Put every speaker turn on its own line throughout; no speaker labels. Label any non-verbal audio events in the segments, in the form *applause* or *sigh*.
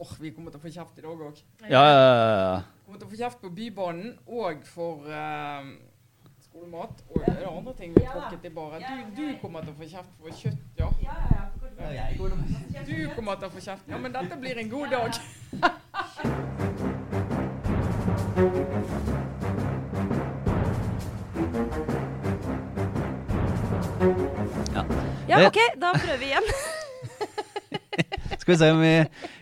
Åh, vi kommer til å få kjeft i dag òg.
Ja, ja, ja, ja.
Kommer til å få kjeft på Bybanen og for uh, skolemat. Og er det andre ting vi tråkket i bare. Du, du kommer til å få kjeft for kjøtt, ja. ja, ja, ja. Du kommer til å få kjeft. Ja, men dette blir en god dag.
Ja, OK, da prøver vi igjen.
Skal vi se om vi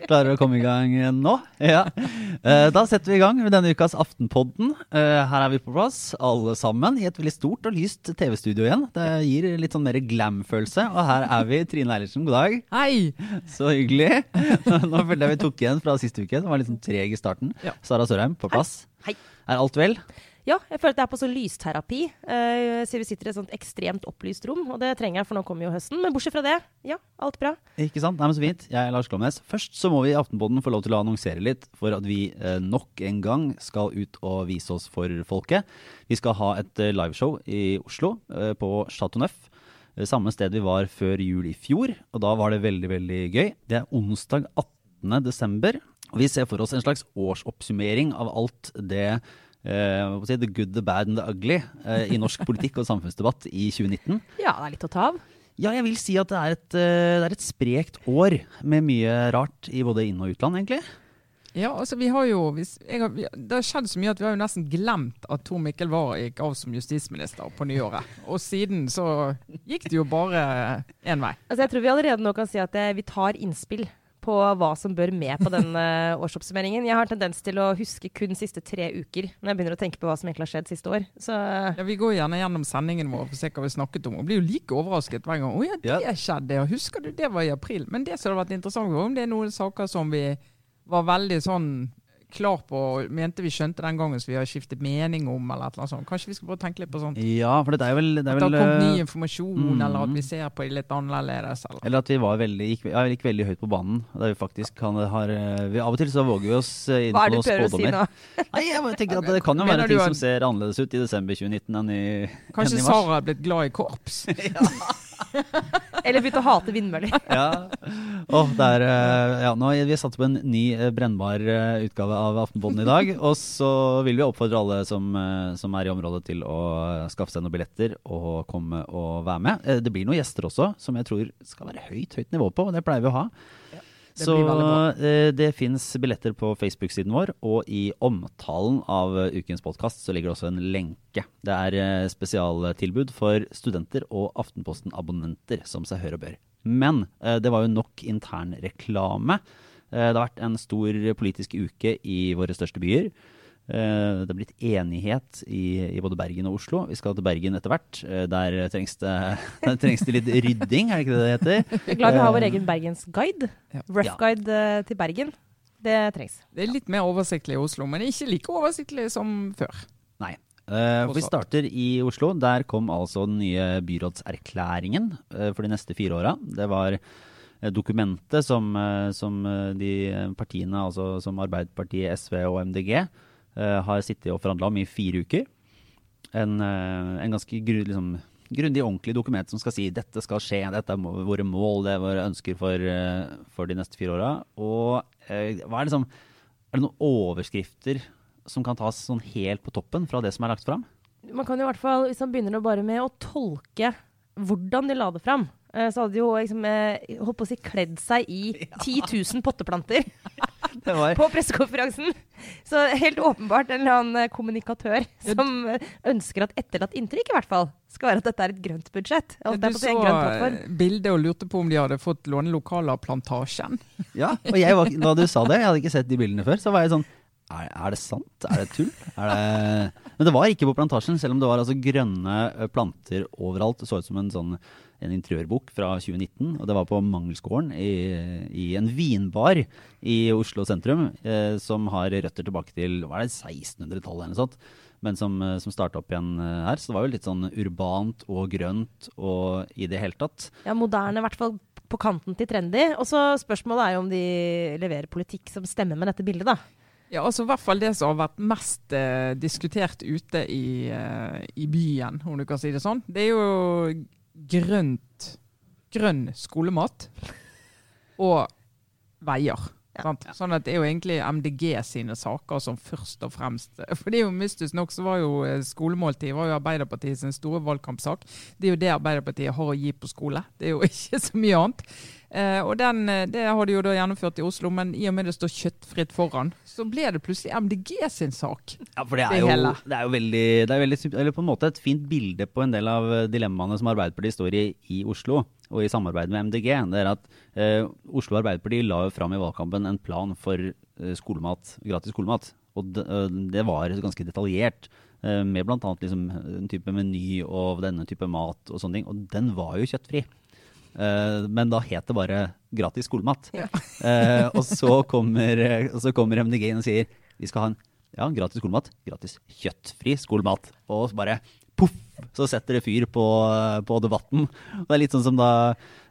klarer å komme i gang nå? Ja. Eh, Da setter vi i gang med denne ukas Aftenpodden. Eh, Her er vi på plass, alle sammen, i et veldig stort og lyst TV-studio igjen. Det gir litt sånn mer glam-følelse. Og her er vi, Trine Eilertsen, god dag.
Hei!
Så hyggelig. Nå følte jeg vi tok igjen fra siste uke, som var litt sånn treg i starten.
Ja.
Sara Sørheim på plass.
Hei.
Er alt vel?
Ja, jeg føler at jeg er på sånn lysterapi. Uh, så vi sitter i et sånt ekstremt opplyst rom, og det trenger jeg, for nå kommer jo høsten. Men bortsett fra det, ja, alt bra.
Ikke sant? Nei, men Så fint. Jeg er Lars Klomnes. Først så må vi i Aftenpodden få lov til å annonsere litt for at vi uh, nok en gang skal ut og vise oss for folket. Vi skal ha et uh, liveshow i Oslo, eh, på Chateau Neuf. eh, Samme sted vi var før jul i fjor, og da var det veldig, veldig gøy. Det er onsdag 18. desember, og vi ser for oss en slags årsoppsummering av alt det eh, si, The good, the bad and the ugly uh, i norsk politikk og samfunnsdebatt i 2019.
Ja, det er litt å ta av.
Ja, jeg vil si at det er et, eh, det er et sprekt år med mye rart i både inn- og utland, egentlig.
Ja, altså vi har jo hvis, jeg har, vi, Det har skjedd så mye at vi har jo nesten glemt at Tor Mikkel Wara gikk av som justisminister på nyåret. Og siden så gikk det jo bare én vei.
Altså, jeg tror vi allerede nå kan si at vi tar innspill på hva som bør med på den *laughs* eh, årsoppsummeringen. Jeg har tendens til å huske kun siste tre uker når jeg begynner å tenke på hva som egentlig har skjedd siste år. Så
Ja, Vi går gjerne gjennom sendingen vår for å se hva vi snakket om, og blir jo like overrasket hver gang. 'Å ja, det
Ja.
skjedde, ja. Husker du det var i april?' Men det som hadde vært interessant, om det er noen saker som vi var veldig sånn klar på og mente vi skjønte den gangen som vi har skiftet mening om, eller et eller annet sånt. Kanskje vi skal prøve å tenke litt på sånt?
Ja, for det er vel, det
At
er
det har kommet ny
eh,
informasjon,
mm.
eller at vi ser på det litt annerledes. Eller.
Eller at vi var veldig, gikk, ja, gikk veldig høyt på banen. Vi faktisk kan, har eh, vi, Av og til så våger vi oss eh, inn
hva
på
er det du
noen
prøver å si
spådommer. *laughs* Nei, jeg bare tenker at Det kan jo
Mener
være ting
at-
som ser annerledes ut i desember 2019 enn i,
Kanskje
enn i mars.
Sara er blitt glad i korps? *laughs* *laughs*
Eller begynte å hate vindmøller. *laughs*
Ja. Oh, det er, eh, ja, nå vi satt på en ny eh, brennbar eh, utgave av Aftenposten i dag. *laughs* Og så vil vi oppfordre alle som, som er i området til å skaffe seg noen billetter og komme og være med. Det blir noen gjester også som jeg tror skal være høyt, høyt nivå på, og det pleier vi å ha.
Det
Så eh, det fins billetter på Facebook-siden vår, og i omtalen av eh, ukens podkast så ligger det også en lenke. Det er eh, spesialtilbud for studenter og Aftenposten-abonnenter, som seg hør og bør. Men det var jo nok internreklame. Det har vært en stor politisk uke i våre største byer. Eh, det er blitt enighet i, i både Bergen og Oslo. Vi skal til Bergen etter hvert. Eh, der, trengs det, *laughs* der trengs det litt rydding, er det ikke det det heter? *laughs*
Jeg er glad vi har vår egen Bergensguide.
Ja.
Rough
Ja.
guide eh, til Bergen. Det trengs.
Det er litt mer oversiktlig i Oslo, men ikke like oversiktlig som før.
Nei. Eh, vi starter i Oslo. Der kom altså den nye byrådserklæringen eh, for de neste fire åra. Det var eh, dokumentet som, eh, som eh, de partiene, altså som Arbeiderpartiet, SV og MDG, eh, har sittet og forhandla om i fire uker. En, eh, en ganske gru, liksom, grundig, ordentlig dokument som skal si dette skal skje, dette er våre mål, det er våre ønsker for, eh, for de neste fire åra. Og eh, er, liksom, er det noen overskrifter som kan tas sånn helt på toppen fra det som er lagt fram?
Man kan i hvert fall, hvis man begynner bare med å tolke hvordan de la det fram, eh, så hadde de jo liksom, eh, holdt på å si kledd seg i *laughs* 10 000 potteplanter *laughs* *laughs* på pressekonferansen. Så helt åpenbart en eller annen eh, kommunikatør som eh, ønsker at etterlatt inntrykk i hvert fall skal være at dette er et grønt budsjett. Holdt
Du så
en grønn plattform.
eh, bildet og lurte på om de hadde fått låne lokaler av Plantasjen.
Ja, og jeg var, da du sa det, jeg hadde ikke sett de bildene før, så var jeg sånn er, er det sant? Er det tull? Er det... Men det var ikke på plantasjen, selv om det var altså grønne planter overalt. Det så ut som en sånn en interiørbok fra 2019, og det var på Mangelsgården i, i en vinbar i Oslo sentrum, eh, som har røtter tilbake til hva er det, 1600-tallet eller noe sånt, men som, eh, som starta opp igjen eh, her. Så det var jo litt sånn urbant og grønt og i det hele tatt.
Ja, moderne, i hvert fall på kanten til trendy. Og så spørsmålet er jo om de leverer politikk som stemmer med dette bildet, da.
Ja, altså i hvert fall det som har vært mest eh, diskutert ute i, eh, i byen, om du kan si det sånn. Det er jo grønt, grønn skolemat og veier. Sant? Sånn at det er jo egentlig MDG sine saker som først og fremst *laughs* For det er jo mystisk nok så var jo eh, skolemåltid var jo Arbeiderpartiet sin store valgkampsak. Det er jo det Arbeiderpartiet har å gi på skole. Det er jo *laughs* ikke så mye annet. Eh, og den, eh, Det har de jo da gjennomført i Oslo, men i og med det står kjøttfritt foran, så ble det plutselig MDG sin sak.
Ja, for det
Det
er, jo, det er jo veldig, det er veldig Eller på en måte et fint bilde på en del av eh, dilemmaene som Arbeiderpartiet står i i Oslo, og i samarbeid med MDG. Det er at eh, Oslo Arbeiderparti la jo fram i valgkampen en plan for eh, skolemat, gratis skolemat. Og det, det var ganske detaljert, med bl.a. Liksom, en type meny og denne type mat og sånne ting. Og den var jo kjøttfri. Eh, men da het det bare gratis skolemat. Eh, og så kommer, eh, og så kommer MDG inn og sier vi skal ha en ja, gratis skolemat, gratis kjøttfri skolemat. Og så bare poff, så setter det fyr på, på debatten. Det er litt sånn som da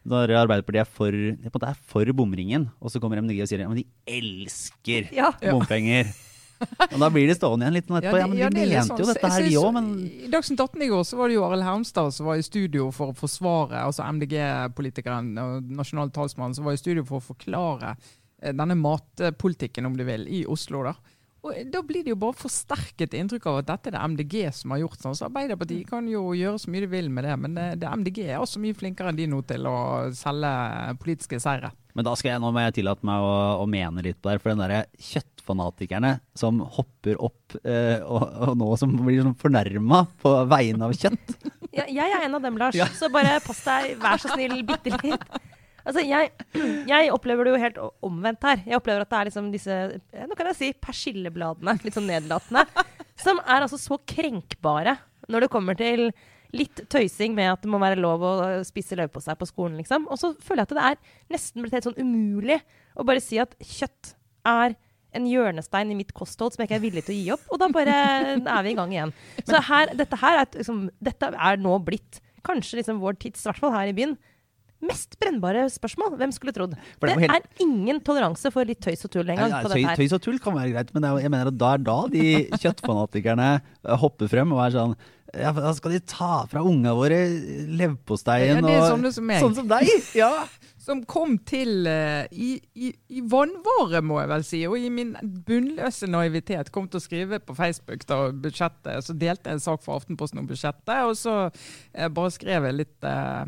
når Arbeiderpartiet er for, på en måte er for bomringen, og så kommer MDG og sier ja, men de elsker
Ja. *laughs*
Og da blir de stående igjen litt etterpå. Ja, men
det-
de
det er litt
mente jo
sånn-
dette her,
de
vi òg, men
I Dagsnytt 18 i går så var det jo Arild Hermstad som var i studio for å forsvare, altså MDG-politikeren og nasjonal talsmann som var i studio for å forklare eh, denne matpolitikken, om du vil, i Oslo. da. Og Da blir det jo bare forsterket inntrykk av at dette er det MDG som har gjort sånn. Så Arbeiderpartiet kan jo gjøre så mye de vil med det, men det, det MDG er også mye flinkere enn de nå til å selge politiske seire.
Men da skal jeg, nå må jeg tillate meg å, å mene litt på det for den derre kjøttfanatikerne som hopper opp eh, og, og nå som blir sånn fornærma på vegne av kjøtt. *laughs*
Ja, jeg er en av dem, Lars.
Ja.
Så bare pass deg, vær så snill, bitte litt. Altså, jeg, jeg opplever det jo helt omvendt her. Jeg opplever at det er liksom disse eh, nå kan jeg si persillebladene, litt sånn nedlatende, som er altså så krenkbare når det kommer til litt tøysing med at det må være lov å spise løvpostei på skolen, liksom. Og så føler jeg at det er nesten blitt helt sånn umulig å bare si at kjøtt er en hjørnestein i mitt kosthold som jeg ikke er villig til å gi opp. Og da bare er vi i gang igjen. Så her, dette her er, liksom, dette er nå blitt kanskje liksom vår tids, i hvert fall her i byen, mest brennbare spørsmål. Hvem skulle trodd?
Det
Det
helt-
er ingen toleranse for litt tøys og tull engang
Ja,
ja,
tøy, tøys og tull kan være greit, men det er, jeg mener at da er da de *laughs* kjøttfanatikerne eh, hopper frem og er sånn ja, for Da skal de ta fra unga våre leverposteien
er
og
sånne som.
Sånn som deg! Ja. *laughs*
som kom til uh, i, i, i vannvare, må jeg vel si, og i min bunnløse naivitet kom til å skrive på Facebook da budsjettet, så delte jeg en sak for Aftenposten om budsjettet, og så uh, bare skrev jeg litt eh,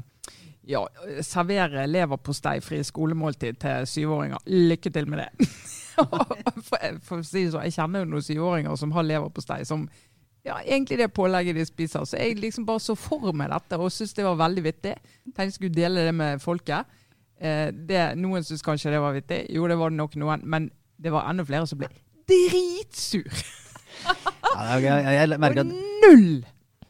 ja, servere leverposteifri skolemåltid til syvåringer. Lykke til med det. *laughs* for, for å si det sånn, jeg kjenner jo noen syvåringer som har leverpostei som ja, egentlig det pålegget de spiser. Så jeg liksom bare så for meg dette og syntes det var veldig vittig. Tenkte jeg skulle dele det med folket. Eh, det, noen syntes kanskje det var vittig. Jo, det var det nok noen. Men det var enda flere som ble dritsur.
Ja, jeg, jeg, jeg *laughs* merker
Og null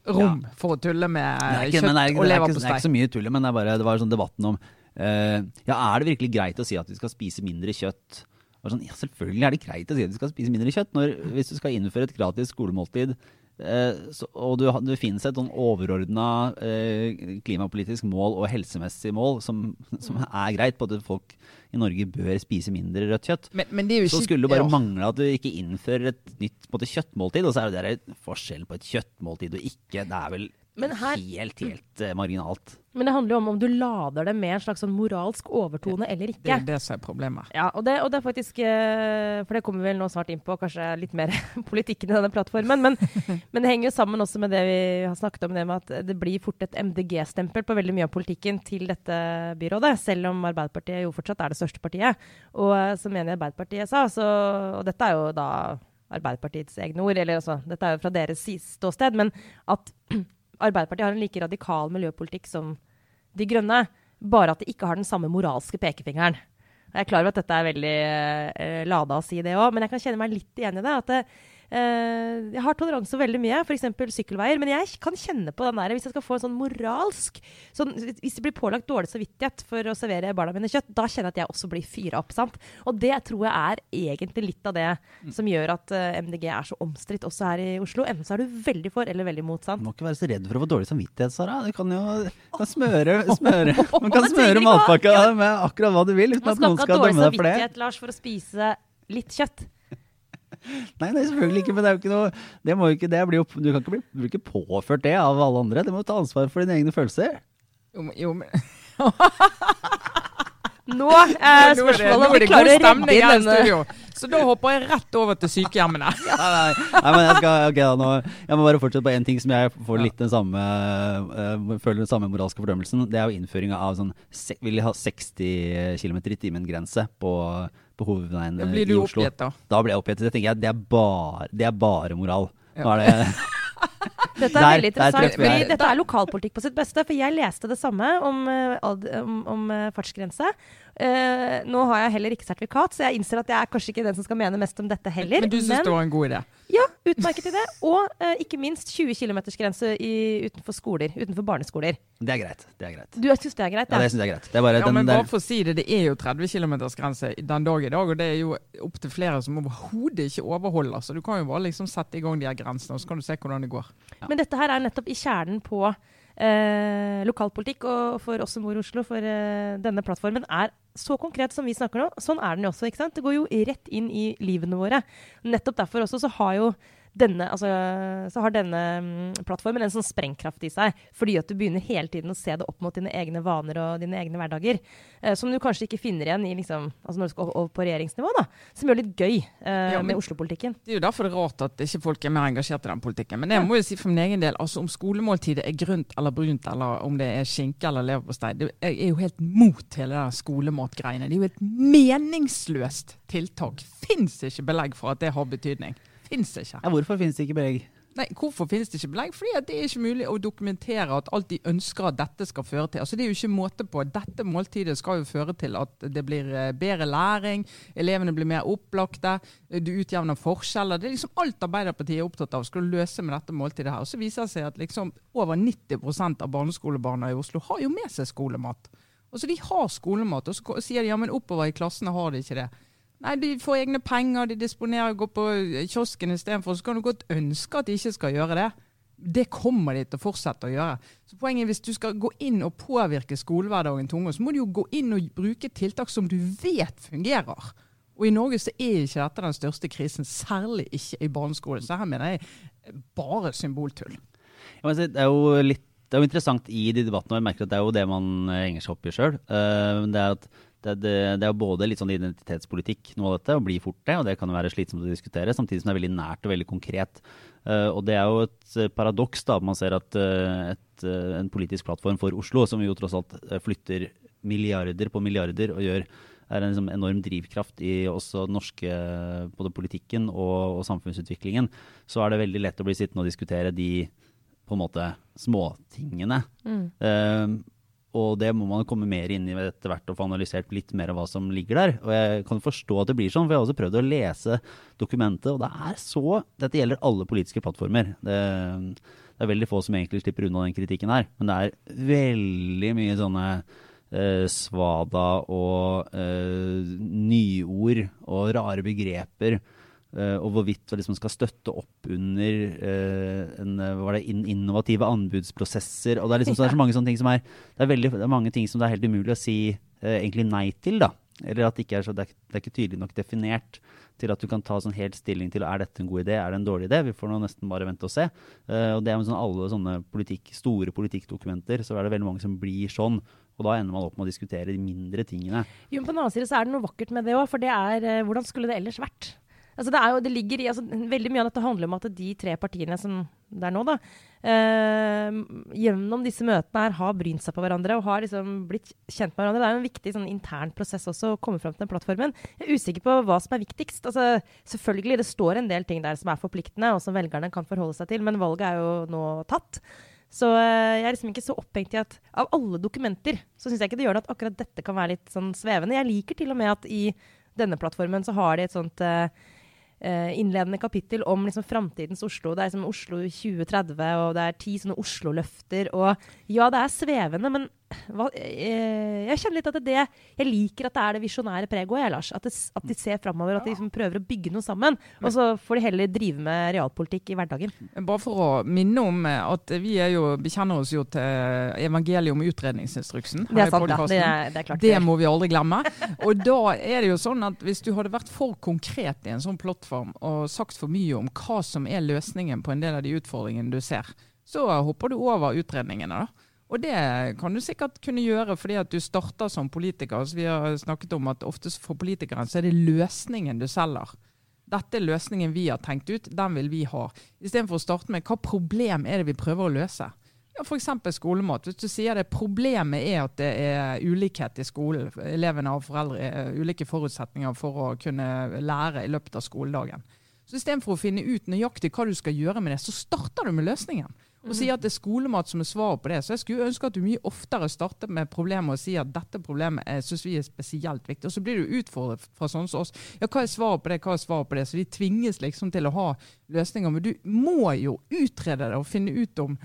rom for å tulle med
ikke,
kjøtt
er,
og
det, er ikke, det er ikke så mye tull, men det, bare, det var sånn debatten om uh, Ja, er det virkelig greit å si at vi skal spise mindre kjøtt? Sånn, ja, selvfølgelig er det greit å si at vi skal spise mindre kjøtt. Når, hvis du skal innføre et gratis skolemåltid, eh, så, og du, det finnes et sånn overordna eh, klimapolitisk mål og helsemessig mål som, som er greit, på at folk i Norge bør spise mindre rødt kjøtt.
Men, men det jo
Så skulle det bare
ja.
mangle at du ikke innfører et nytt måte, kjøttmåltid. Og så er det der forskjellen på et kjøttmåltid og ikke. Det er vel
Men her-
helt, helt uh, marginalt.
Men det handler jo om om du lader det med en slags sånn moralsk overtone eller ikke.
Det er det som er problemet.
Ja, og det, og det er faktisk eh, For det kommer vi vel nå snart inn på, kanskje litt mer *laughs* politikken i denne plattformen. Men, *laughs* men det henger jo sammen også med det vi har snakket om, det med at det blir fort et MDG-stempel på veldig mye av politikken til dette byrådet. Selv om Arbeiderpartiet jo fortsatt er det største partiet. Og eh, som en i Arbeiderpartiet sa, så Og dette er jo da Arbeiderpartiets egne ord, eller altså, dette er jo fra deres ståsted, men at Arbeiderpartiet har en like radikal miljøpolitikk som De Grønne, bare at de ikke har den samme moralske pekefingeren. Jeg er klar over at dette er veldig uh, lada å si det òg, men jeg kan kjenne meg litt igjen i det. At det, eh, jeg har toleranse for veldig mye, f.eks. sykkelveier. Men jeg kan kjenne på den der hvis jeg skal få en sånn moralsk sånn, Hvis det blir pålagt dårlig samvittighet for å servere barna mine kjøtt, da kjenner jeg at jeg også blir fyra opp. sant? Og det tror jeg er egentlig litt av det som gjør at eh, MDG er så omstridt også her i Oslo. Enten så er du veldig for eller veldig mot.
Du må ikke være så redd for å få dårlig samvittighet, Sara. Du kan jo kan smøre, smøre. *laughs* Man kan smøre
ikke
matpakka med akkurat hva du vil, uten
Man
at
skal
noen
ha
skal
dårlig
dømme deg for det.
samvittighet Lars, for å spise litt kjøtt.
Nei, nei, selvfølgelig ikke, men det er jo ikke noe Det må jo ikke, det blir jo, Du kan ikke bli, bli ikke påført det av alle andre. Du må ta ansvar for dine egne følelser.
Jo, men- jo, men *laughs*
Nå er
Nå er
spørsmålet om vi klarer å redde inn
i
denne.
Så da hopper jeg rett over til sykehjemmene. *laughs*
Nei, nei, nei, men jeg skal, okay, da, nå, jeg må bare fortsette på en ting som jeg får litt den samme uh, føler den samme moralske fordømmelsen. Det er jo innføringa av sånn se, Vil jeg ha 60 km i timen-grense på, på hovedveien
Da
Oslo.
blir du oppgitt, da.
Da blir jeg oppgitt. Tenker jeg, det er bare, det er bare moral.
Ja.
Nå er det, *laughs*
Dette er
Der-
veldig interessant, fordi dette er lokalpolitikk på sitt beste. For jeg leste det samme om, eh, om, om eh, fartsgrense. Eh, nå har jeg heller ikke sertifikat, så jeg innser at jeg er kanskje ikke den som skal mene mest om dette heller.
Men du syns det var en god idé?
Ja, utmerket idé. Og uh, ikke minst 20 km-grense utenfor skoler. Utenfor barneskoler.
det er greit. Det er greit.
Du syns det er greit?
Ja, det syns jeg er greit. Det er bare
Ja,
den
men
der
bare for å si det, det er jo 30 km grense den dag i dag, og det er jo opptil flere som overhodet ikke overholder. Så du kan jo bare liksom sette i gang de her grensene, og så kan du se hvordan det går.
Men dette her er nettopp i kjernen på eh, lokalpolitikk, og for oss som bor i Oslo, for eh, denne plattformen er så konkret som vi snakker nå. Sånn er den jo også. ikke sant? Det går jo rett inn i livene våre. Nettopp derfor også så har jo denne, altså, så har denne mm, plattformen en sånn sprengkraft i seg. Fordi at du begynner hele tiden å se det opp mot dine egne vaner og dine egne hverdager. Eh, som du kanskje ikke finner igjen i, liksom, altså når du skal over på regjeringsnivå. da, Som gjør det litt gøy eh,
Ja,
med Oslo-politikken.
Det er jo derfor det er rart at ikke folk er mer engasjert i den politikken. Men jeg må jo si for min egen del, altså om skolemåltidet er grønt eller brunt, eller om det er skinke eller leverpostei, det- jeg er jo helt mot hele det skolematgreiene. Det er jo et meningsløst tiltak. Fins ikke belegg for at det har betydning. Fins ikke.
ja, Hvorfor finnes det ikke belegg?
Nei, Hvorfor finnes det ikke belegg? Fordi det er ikke mulig å dokumentere at alt de ønsker at dette skal føre til. Altså Det er jo ikke måte på. Dette måltidet skal jo føre til at det blir eh, bedre læring, elevene blir mer opplagte, eh, du utjevner forskjeller. Det er liksom alt Arbeiderpartiet er opptatt av skal løse med dette måltidet her. Og så viser det seg at liksom over 90% av barneskolebarna i Oslo har jo med seg skolemat. Altså De har skolemat, og så sier de ja, men oppover i klassene har de ikke det. Nei, De får egne penger, de disponerer, går på kiosken istedenfor. Så kan du godt ønske at de ikke skal gjøre det. Det kommer de til å fortsette å gjøre. Så poenget er Hvis du skal gå inn og påvirke skolehverdagen til unge, så må du jo gå inn og bruke tiltak som du vet fungerer. Og i Norge så er ikke dette den største krisen, særlig ikke i barneskolen. Så her mener jeg bare symboltull.
Si, det er jo litt det er jo interessant i de debattene, og jeg merker at det er jo det man eh, henger seg opp i sjøl. det, er at det, det, det er både litt sånn identitetspolitikk, noe av dette, og blir fort det. Og det kan jo være slitsomt å diskutere, samtidig som det er veldig nært og veldig konkret. Uh, og det er jo et eh, paradoks da, man ser at uh, et, uh, en politisk plattform for Oslo, som jo tross alt flytter milliarder på milliarder og gjør er en liksom, enorm drivkraft i også norske både politikken og, og samfunnsutviklingen, så er det veldig lett å bli sittende og diskutere de på en måte småtingene. Eh, og det må man komme mer inn i etter hvert og få analysert litt mer av hva som ligger der. Og jeg kan forstå at det blir sånn, for jeg har også prøvd å lese dokumentet, og det er så Dette gjelder alle politiske plattformer. Det, det er veldig få som egentlig slipper unna den kritikken her, men det er veldig mye sånne eh, svada og eh, nyord og rare begreper. Eh, og hvorvidt man liksom skal støtte opp under eh, en, eh, det, in innovative anbudsprosesser. og Det er liksom så, det er så mange sånne ting som er det er, veldig, det er mange ting som det er helt umulig å si egentlig nei til. da. Eller at det ikke er, så, det er, det er ikke tydelig nok definert til at du kan ta sånn helt stilling til er dette en god idé, er det en dårlig idé. Vi får nå nesten bare vente og se. Uh, og det er med sånn alle sånne politikk, store politikkdokumenter, så er det veldig mange som blir sånn. Og da ender man opp med å diskutere de mindre tingene.
Jo, men på den annen side så er det noe vakkert med det òg, for det er hvordan skulle det ellers vært? Altså det jo, det ligger i, altså Veldig mye av dette handler om at de tre partiene som det er nå, da, eh, gjennom disse møtene her har brynt seg på hverandre og har liksom blitt kjent med hverandre. Det er jo en viktig sånn, intern prosess også å komme fram til den plattformen. Jeg er usikker på hva som er viktigst. Altså, selvfølgelig, det står en del ting der som er forpliktende, og som velgerne kan forholde seg til, men valget er jo nå tatt. Så eh, jeg er liksom ikke så opphengt i at av alle dokumenter, så syns jeg ikke det gjør det at akkurat dette kan være litt sånn svevende. Jeg liker til og med at i denne plattformen så har de et sånt eh, innledende kapittel om liksom framtidens Oslo. Det er liksom Oslo 2030, og det er ti sånne Oslo-løfter. Og ja, det er svevende, men hva, eh, jeg kjenner litt at det Jeg liker at det er det visjonære preget òg, Lars. At, det, at de ser framover, at de liksom prøver å bygge noe sammen. Og så får de heller drive med realpolitikk i hverdagen.
Bare for å minne om eh, at vi er jo, bekjenner oss jo til evangeliet om utredningsinstruksen.
Det er sant, da. Det er, det er klart.
Det må vi aldri glemme. Og da er det jo sånn at hvis du hadde vært for konkret i en sånn plattform og sagt for mye om hva som er løsningen på en del av de utfordringene du ser, så hopper du over utredningene. da. Og det kan du sikkert kunne gjøre fordi at du starter som politiker. Altså vi har snakket om at ofte for politikeren så er det løsningen du selger. Dette er løsningen vi har tenkt ut, den vil vi ha. Istedenfor å starte med hva problem er det vi prøver å løse. Ja, F.eks. skolemat. Hvis du sier det problemet er at det er ulikhet i skolen, elevene har foreldre, eh, ulike forutsetninger for å kunne lære i løpet av skoledagen. Så Istedenfor å finne ut nøyaktig hva du skal gjøre med det, så starter du med løsningen og si at det er skolemat som er svaret på det. Så jeg skulle ønske at du mye oftere startet med problemet og sier at dette problemet syns vi er spesielt viktig. Og så blir du utfordret fra sånne som oss. Ja, hva er svaret på det, hva er svaret på det? Så vi tvinges liksom til å ha løsninger. Men du må jo utrede det og finne ut om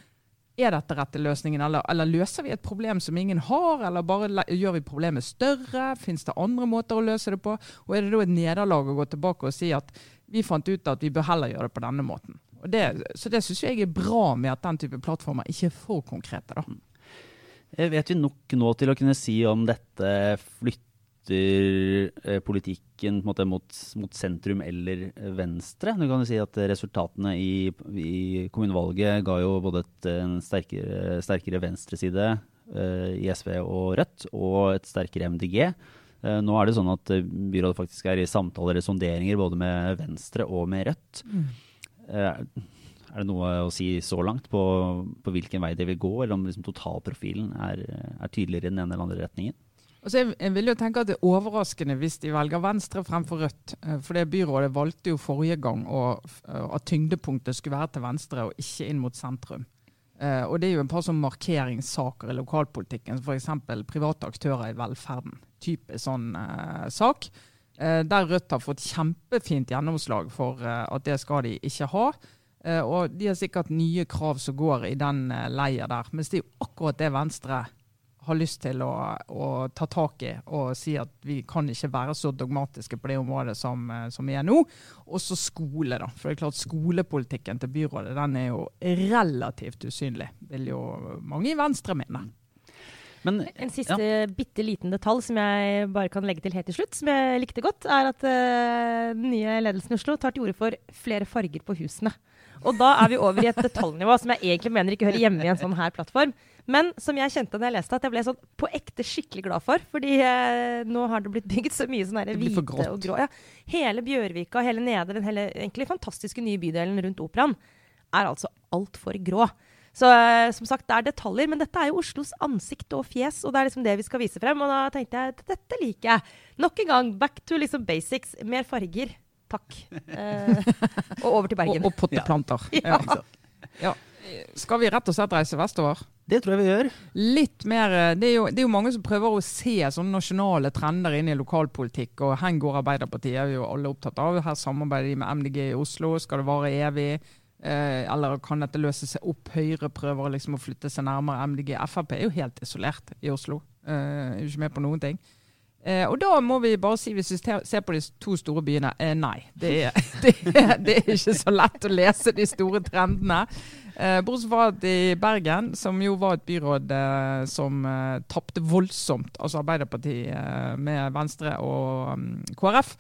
er dette rette løsningen, eller, eller løser vi et problem som ingen har, eller bare gjør vi problemet større? Fins det andre måter å løse det på? Og er det da et nederlag å gå tilbake og si at vi fant ut at vi bør heller gjøre det på denne måten? Det, så det syns jeg er bra med at den type plattformer ikke er for konkrete. da.
Eh, vet vi nok nå til å kunne si om dette flytter eh, politikken måte, mot, mot, sentrum eller venstre? Du kan jo si at Resultatene i, i kommunevalget ga jo både et, en sterkere, sterkere venstreside uh, i SV og Rødt, og et sterkere MDG. Nå er det sånn at byrådet faktisk er i samtaler eller sonderinger både med Venstre og med Rødt. Mm. Eh, er det noe å si så langt på, på hvilken vei det vil gå, eller om liksom totalprofilen er, er, tydeligere i den ene eller andre retningen?
Altså jeg, jeg, vil jo tenke at Det er overraskende hvis de velger Venstre fremfor Rødt. Eh, for det Byrådet valgte jo forrige gang å, at tyngdepunktet skulle være til venstre og ikke inn mot sentrum. Uh, og Det er jo en par sånn markeringssaker i lokalpolitikken, f.eks. private aktører i velferden. Type sånn uh, sak. Eh, der Rødt har fått kjempefint gjennomslag for eh, at det skal de ikke ha. Eh, og de har sikkert nye krav som går i den leia der. Mens det er jo akkurat det Venstre har lyst til å, å, ta tak i og si at vi kan ikke være så dogmatiske på det området som, som vi er nå. Og så skole, da. For det er klart skolepolitikken til byrådet den er jo relativt usynlig, vil jo mange i Venstre mene.
Men, en siste ja. bitte liten detalj som jeg bare kan legge til helt til slutt, som jeg likte godt, er at uh, den nye ledelsen i Oslo tar til orde for flere farger på husene. Og da er vi over i et detaljnivå som jeg egentlig mener ikke hører hjemme i en sånn her plattform. Men som jeg kjente da jeg leste, at jeg ble sånn på ekte skikkelig glad for. Fordi eh, nå har det blitt bygd så mye sånn hvite og grå. Ja. Hele Bjørvika, hele Nedre, den hele egentlig fantastiske nye bydelen rundt Operaen, er altså altfor grå. Så eh, som sagt, det er detaljer, men dette er jo Oslos ansikt og fjes, og det er liksom det vi skal vise frem. Og da tenkte jeg at dette liker jeg. Nok en gang, back to liksom basics. Mer farger. Takk. Eh, og over til Bergen.
og, og potteplanter. Ja. Ja. *laughs* ja. Skal vi rett og slett reise vestover?
Det tror jeg vi gjør.
Litt mer, eh, det er, jo, det er jo mange som prøver å se sånne nasjonale trender inn i lokalpolitikk. og Hvor går Arbeiderpartiet? er jo alle opptatt av. Her samarbeider de med MDG i Oslo. Skal det vare evig? Eh, eller kan dette løse seg opp? Høyre prøver liksom å flytte seg nærmere MDG. Frp er jo helt isolert i Oslo. Eh, er ikke med på noen ting. Eh, og da må vi bare si, hvis vi ser på de to store byene, eh, nei. Det er, *laughs* det, er, det er, ikke så lett å lese de store trendene. Eh, bortsett fra at i Bergen, som jo var et byråd eh, som eh, tapte voldsomt, altså Arbeiderpartiet med Venstre og um, KrF,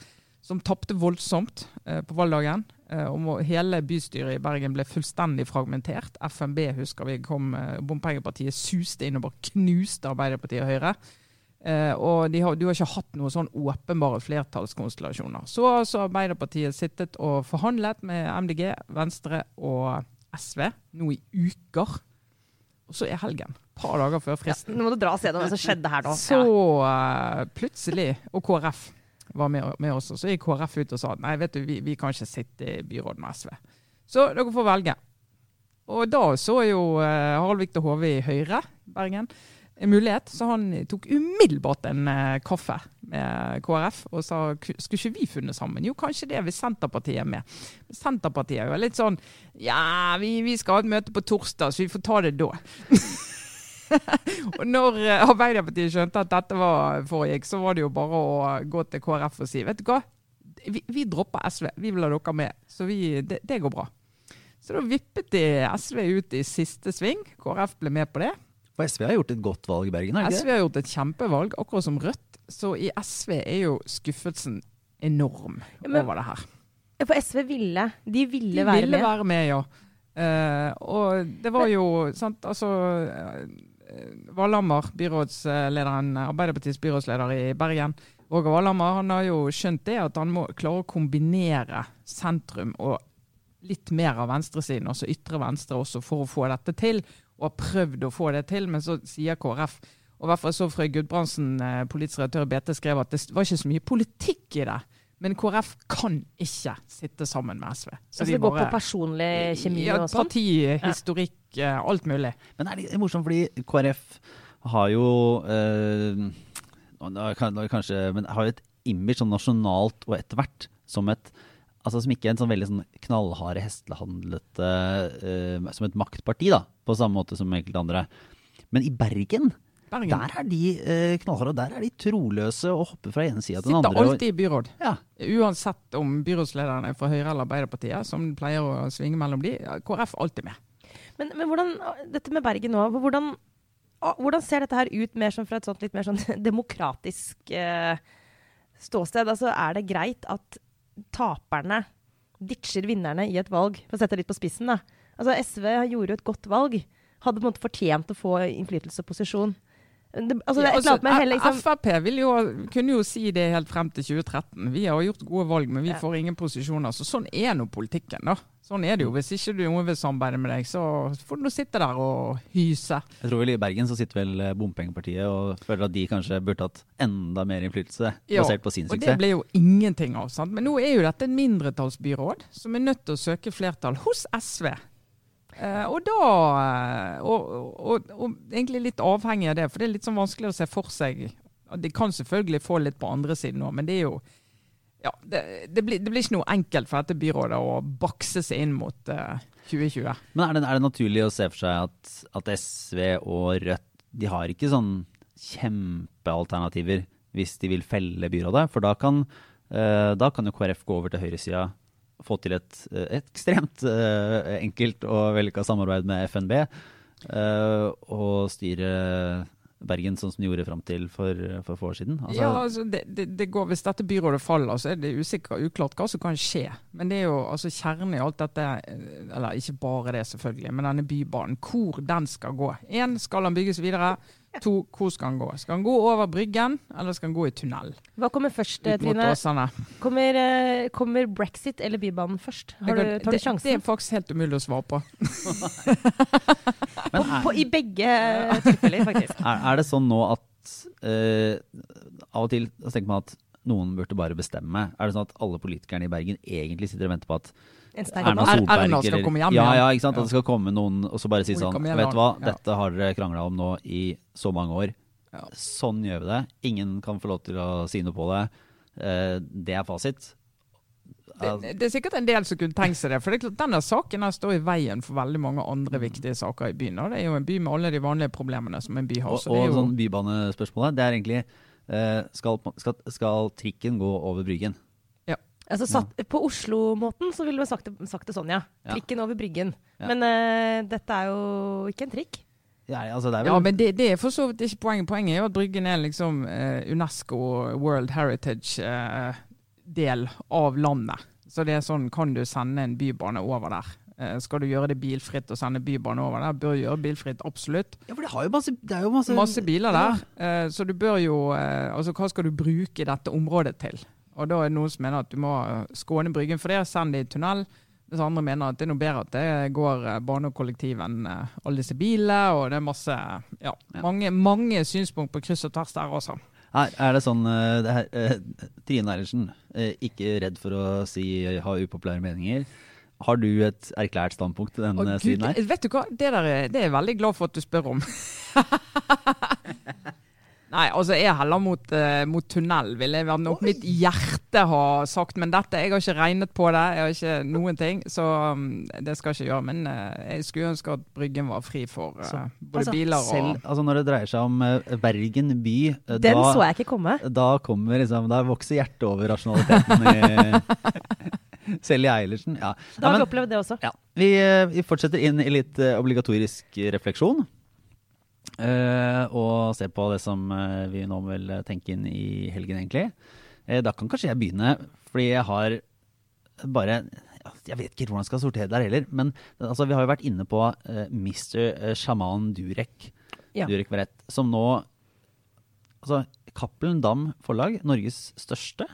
som tapte voldsomt på valgdagen. Eh, og hele bystyret i Bergen ble fullstendig fragmentert. FNB husker vi kom, eh, bompengepartiet suste inn og bare knuste Arbeiderpartiet og Høyre. Eh, og har, du har ikke hatt noen sånn åpenbare flertallskonstellasjoner. Så har altså Arbeiderpartiet sittet og forhandlet med MDG, Venstre og SV nå i uker. Og så er helgen. Et par dager før fristen.
Ja, nå må du dra og se hva som skjedde her nå.
Så uh, plutselig, og KrF var med, med oss. Og så gikk KrF ut og sa nei, vet du, vi, vi kan ikke sitte i byrådet med SV. Så dere får velge. Og da så jo uh, Harald Viktor Hove i Høyre, Bergen, en mulighet. Så han tok umiddelbart en uh, kaffe med KrF og sa skulle ikke vi funnet sammen? Jo, kanskje det hvis Senterpartiet er med. Senterpartiet er jo litt sånn ja, vi, vi skal ha et møte på torsdag, så vi får ta det da. *laughs* *laughs* og når eh, Arbeiderpartiet skjønte at dette var foregikk, så var det jo bare å gå til KrF og si vet du hva, vi, vi dropper SV, vi vil ha dere med. Så vi, det, det, går bra. Så da vippet de SV ut i siste sving. KrF ble med på det.
For SV har gjort et godt valg i Bergen? har
SV har gjort et kjempevalg, akkurat som Rødt. Så i SV er jo skuffelsen enorm Men, over det her.
For SV ville, de ville
de
være
ville med? De ville være med, ja. Uh, og det var jo sant, altså Valhammer, byrådslederen, Arbeiderpartiets byrådsleder i Bergen, Roger Valhammer, han har jo skjønt det at han må klare å kombinere sentrum og litt mer av venstresiden, altså ytre venstre også, for å få dette til. Og har prøvd å få det til, men så sier KrF og hvert fall så Frøy Gudbrandsen, eh, politisk redaktør i BT, skrev at det var ikke så mye politikk i det. Men KrF kan ikke sitte sammen med SV.
Så, så det går bare, på personlig kjemi
ja,
og sånn?
Partihistorikk, ja. alt mulig.
Men er det morsomt, fordi KrF har jo øh, kanskje, men har jo et image sånn nasjonalt og etter hvert som et altså som ikke er en sånn veldig sånn knallharde, hestehandlete uh, Som et maktparti, da, på samme måte som enkelte andre. Men i Bergen, Bergen. der er de eh, knallharde, og der er de troløse og hopper fra ene sida til den andre.
Sitter alltid i byråd.
Ja.
Uansett om byrådslederne er fra Høyre eller Arbeiderpartiet, som pleier å svinge mellom de. KrF alltid med.
Men, men hvordan, dette med Bergen nå, hvordan, hvordan, ser dette her ut mer som fra et sånt litt mer sånn *laughs* demokratisk eh, ståsted? Altså, er det greit at taperne ditcher vinnerne i et valg, for å sette det litt på spissen. da. Altså SV gjorde jo et godt valg. Hadde på en måte fortjent å få innflytelse og posisjon.
Det, altså, ja, altså, hele, liksom. Frp jo, kunne jo si det helt frem til 2013. Vi har gjort gode valg, men vi ja. får ingen posisjoner. Så sånn er nå politikken, da. Sånn er det jo. Hvis ikke du noen vil samarbeide med deg, så får du sitte der og hyse.
Jeg tror vel I Bergen så sitter vel eh, Bompengepartiet og føler at de kanskje burde hatt enda mer innflytelse ja, basert på sin
suksess. Og det ble jo ingenting av. sant? Men nå er jo dette en mindretallsbyråd som er nødt til å søke flertall hos SV. Uh, og da uh, og, og, og, egentlig litt avhengig av det, for det er litt sånn vanskelig å se for seg. De kan selvfølgelig få litt på andre siden òg, men det er jo ja, det, det, blir, det, blir, ikke noe enkelt for dette byrådet å bakse seg inn mot uh, eh, 2020.
Men er det, er det, naturlig å se for seg at, at, SV og Rødt de har ikke sånn kjempealternativer hvis de vil felle byrådet? For da kan, da kan jo KrF gå over til høyresida få til et, et ekstremt uh, enkelt og vellykka samarbeid med FNB. Uh, eh, og styre Bergen sånn som de gjorde fram til for, for få år siden?
Altså, ja, altså det, det, det, går, Hvis dette byrådet faller, så er det usikker, uklart hva som kan skje. Men det er jo altså kjernen i alt dette, eller ikke bare det selvfølgelig, men denne bybanen. Hvor den skal gå. Én, skal den bygges videre? To, hvor skal han gå? Skal han gå over Bryggen, eller skal han gå i tunnel?
Hva kommer først, Trine? Kommer, uh, kommer, brexit eller Bybanen først? Har du, tar du sjansen?
Det er faktisk helt umulig å svare på. *laughs*
på, på I begge tilfeller, faktisk. *laughs*
Er, er, det sånn nå at uh, av og til så tenker man at noen burde bare bestemme? Er det sånn at alle politikerne i Bergen egentlig sitter og venter på at
Erna Solberg Erna skal komme hjem
ja, ja, ikke sant? At det skal komme noen og så bare si sånn Vet du hva, dette har dere krangla om nå i så mange år. Sånn gjør vi det. Ingen kan få lov til å si noe på det. Eh, det er fasit.
Det, det, er sikkert en del som kunne tenkt seg det. For det er denne saken her står i veien for veldig mange andre mm. viktige saker i byen. Og det er jo en by med alle de vanlige problemene som en by har.
Og, og jo... sånn bybanespørsmålet, det er egentlig eh, skal, skal, skal trikken gå over Bryggen?
Altså, satt, ja. På Oslo-måten så ville vi sagt det, sagt det sånn, ja. Trikken over Bryggen. Ja. Men uh, dette er jo ikke en trikk.
Ja, altså vel...
ja men det, det, er for så vidt ikke poenget. Poenget er jo at Bryggen er liksom uh, UNESCO World Heritage-del uh, av landet. Så det er sånn, kan du sende en bybane over der? skal du gjøre det bilfritt og sende bybane over der? Bør gjøre bilfritt, absolutt.
Ja, for det, har jo masse, det er jo masse,
masse biler der. så du bør jo Altså, hva skal du bruke dette området til? Og da er det noen som mener at du må skåne Bryggen for det, send det i tunnel. Mens andre mener at det er noe bedre at det går eh, bane og kollektiv enn eh, alle disse bilene. Og det er masse, ja, mange, mange synspunkt på kryss og tvers der også.
Her er det sånn eh, det her, Trine Eilertsen, ikke redd for å si ha upopulære meninger. Har du et erklært standpunkt til denne siden her?
Vet du hva, det, der, det er jeg veldig glad for at du spør om. *laughs* Nei, altså jeg heller mot, uh, mot tunnel, vil jeg nok mitt hjerte ha sagt. Men dette, jeg har ikke regnet på det. Jeg har ikke noen ting, så um, det skal jeg ikke gjøre. Men uh, jeg skulle ønske at Bryggen var fri for uh, både altså, biler og selv,
altså Når det dreier seg om Bergen by
Den da, så jeg ikke komme.
Da kommer liksom, da vokser hjertet over rasjonaliteten i *laughs* Selje Eilertsen. Ja.
Da har vi opplevd det også.
Ja. Vi, vi, fortsetter inn i litt obligatorisk refleksjon. Uh, og se på det som uh, vi nå vil tenke inn i helgen, egentlig. Uh, da kan kanskje jeg begynne, fordi jeg har bare Jeg vet ikke hvordan jeg skal sortere der heller, men altså, vi har jo vært inne på Mr. Shaman Durek.
Ja.
Durek Verrett, som nå Altså, Cappelen Dam Forlag, Norges største,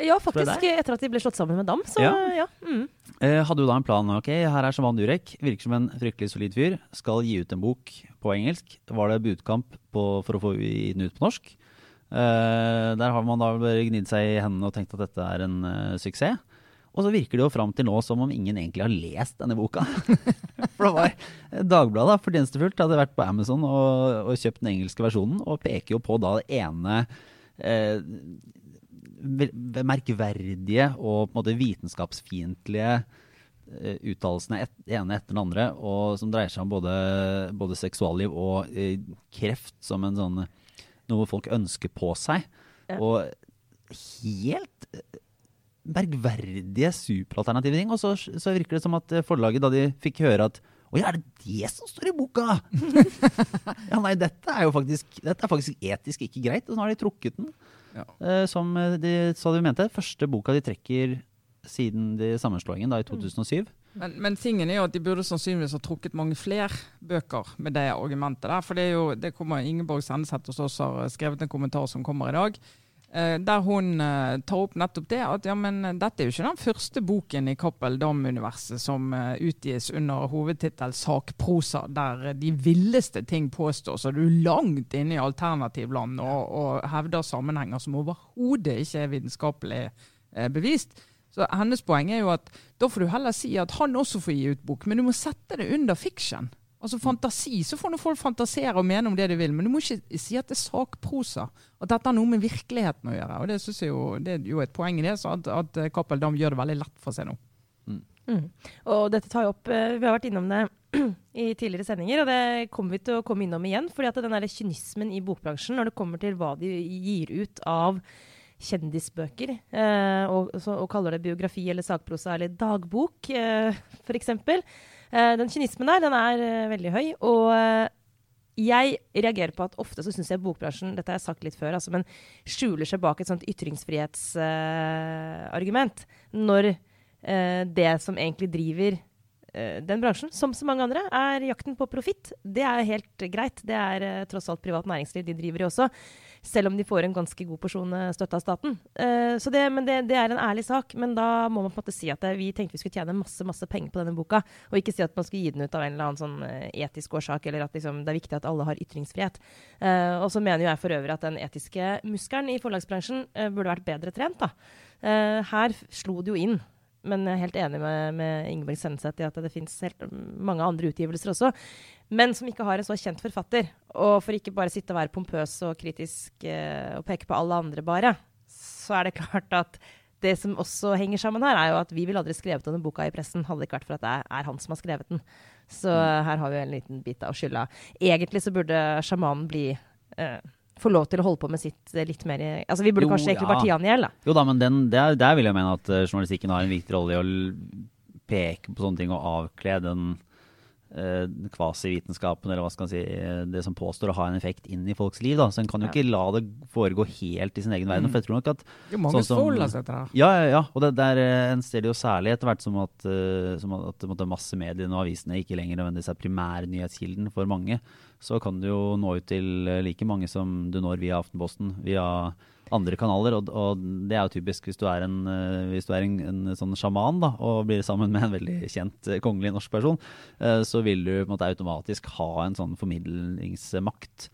Ja, faktisk. Etter at de ble slått sammen med Dam. Så
Ja.
ja. Mm.
eh, hadde jo da en plan. Ok, her er Shaman Durek, virker som en fryktelig solid fyr. Skal gi ut en bok på engelsk. Var det budkamp på, for å få den ut på norsk? Uh, der har man da bare gnidd seg i hendene og tenkt at dette er en uh, suksess. Og så virker det jo fram til nå som om ingen egentlig har lest denne boka. *laughs* For det var Dagbladet fortjenestefullt hadde vært på Amazon og, og kjøpt den engelske versjonen, og peker jo på da det ene eh, merkverdige og på en måte vitenskapsfiendtlige uttalelsene, et, ene etter den andre, og som dreier seg om både, både seksualliv og eh, kreft som en sånn noe folk ønsker på seg.
Ja.
Og helt bergverdige superalternative ting. Og så, så virker det som at eh, forlaget, da de fikk høre at Oi, er det det som står i boka?! *laughs* ja, nei, dette er jo faktisk, dette er faktisk etisk ikke greit. Og så har de trukket den.
Ja.
Eh, som eh, de sa de mente. Første boka de trekker siden de sammenslåingen, da i 2007.
Men, men tingen er jo at de burde sannsynligvis ha trukket mange flere bøker med det argumentet der. For det er jo, det kommer Ingeborg Sendeseth hos oss har skrevet en kommentar som kommer i dag. eh, Der hun eh, tar opp nettopp det at ja, men dette er jo ikke den første boken i Cappell Dam-universet som eh, utgis under hovedtittel sakprosa, der de villeste ting påstås, og du er langt inne i alternativland og, og hevder sammenhenger som overhodet ikke er vitenskapelig eh, bevist. Så hennes poeng er jo at da får du heller si at han også får gi ut bok, men du må sette det under fiction. Altså fantasi. Så får noen folk fantasere og mene om det de vil, men du må ikke si at det er sakprosa. At dette har noe med virkeligheten å gjøre. Og det synes jeg jo, det er jo et poeng i det, så at, at Cappel Dam gjør det veldig lett for seg nå.
Mm. Og dette tar jo opp eh, Vi har vært innom det *clears throat* i tidligere sendinger, og det kommer vi til å komme innom igjen. fordi at den der kynismen i bokbransjen når det kommer til hva de gir ut av kjendisbøker, eh, og, og kaller det biografi eller sakprosa eller dagbok, eh, f.eks. Eh, den kynismen der, den er eh, veldig høy. Og jeg reagerer på at ofte så syns jeg bokbransjen dette har jeg sagt litt før, altså, men skjuler seg bak et sånt ytringsfrihetsargument. når eh, det som egentlig driver den bransjen, som så mange andre, er jakten på profitt. Det er helt greit. Det er tross alt privat næringsliv de driver i også. Selv om de får en ganske god porsjon eh, støtte av staten. Uh, så det, men det, det er en ærlig sak. Men da må man på en måte si at det, vi tenkte vi skulle tjene masse masse penger på denne boka. Og ikke si at man skulle gi den ut av en eller annen sånn eh, etisk årsak, eller at liksom, det er viktig at alle har ytringsfrihet. Uh, og så mener jo jeg for øvrig at den etiske muskelen i forlagsbransjen uh, burde vært bedre trent. da. Eh, her slo det jo inn. Men jeg er helt enig med, med Ingeborg Senneseth i at det finnes mange andre utgivelser også. Men som ikke har en så kjent forfatter. Og for ikke bare sitte og være pompøs og kritisk eh, og peke på alle andre bare, så er det klart at det som også henger sammen her, er jo at vi ville aldri skrevet denne boka i pressen hadde det ikke vært for at det er, er han som har skrevet den. Så her har vi en liten bit av skylda. Egentlig så burde sjamanen bli eh, få lov til å holde på med sitt eh, litt mer Altså, vi burde
Jo,
kanskje egentlig
ja.
bare tie han i hjel, da.
Jo da, men den, der, der vil jeg mene at eh, journalistikken har en viktig rolle i å peke på sånne ting og avkle den kvasivitenskapen, eller hva skal man si, eh, det som påstår å ha en effekt inn i folks liv. Da. Så en kan jo ikke la det foregå helt i sin egen verden. For jeg tror nok at
Det er mange
Sånn som-
forholder seg til det.
Ja, ja, ja. Og det der eh, en ser det jo særlig etter hvert som at, eh, som at måtte, massemediene og avisene ikke lenger nødvendigvis er primærnyhetskilden for mange. Så kan du jo nå ut til eh, like mange som du når via Aftenposten, via andre kanaler. Og, og det er jo typisk hvis du er en, eh, hvis du er en, en sånn sjaman da, og blir sammen med en veldig kjent eh, kongelig norsk person, eh, så vil du på en måte automatisk ha en sånn formidlingsmakt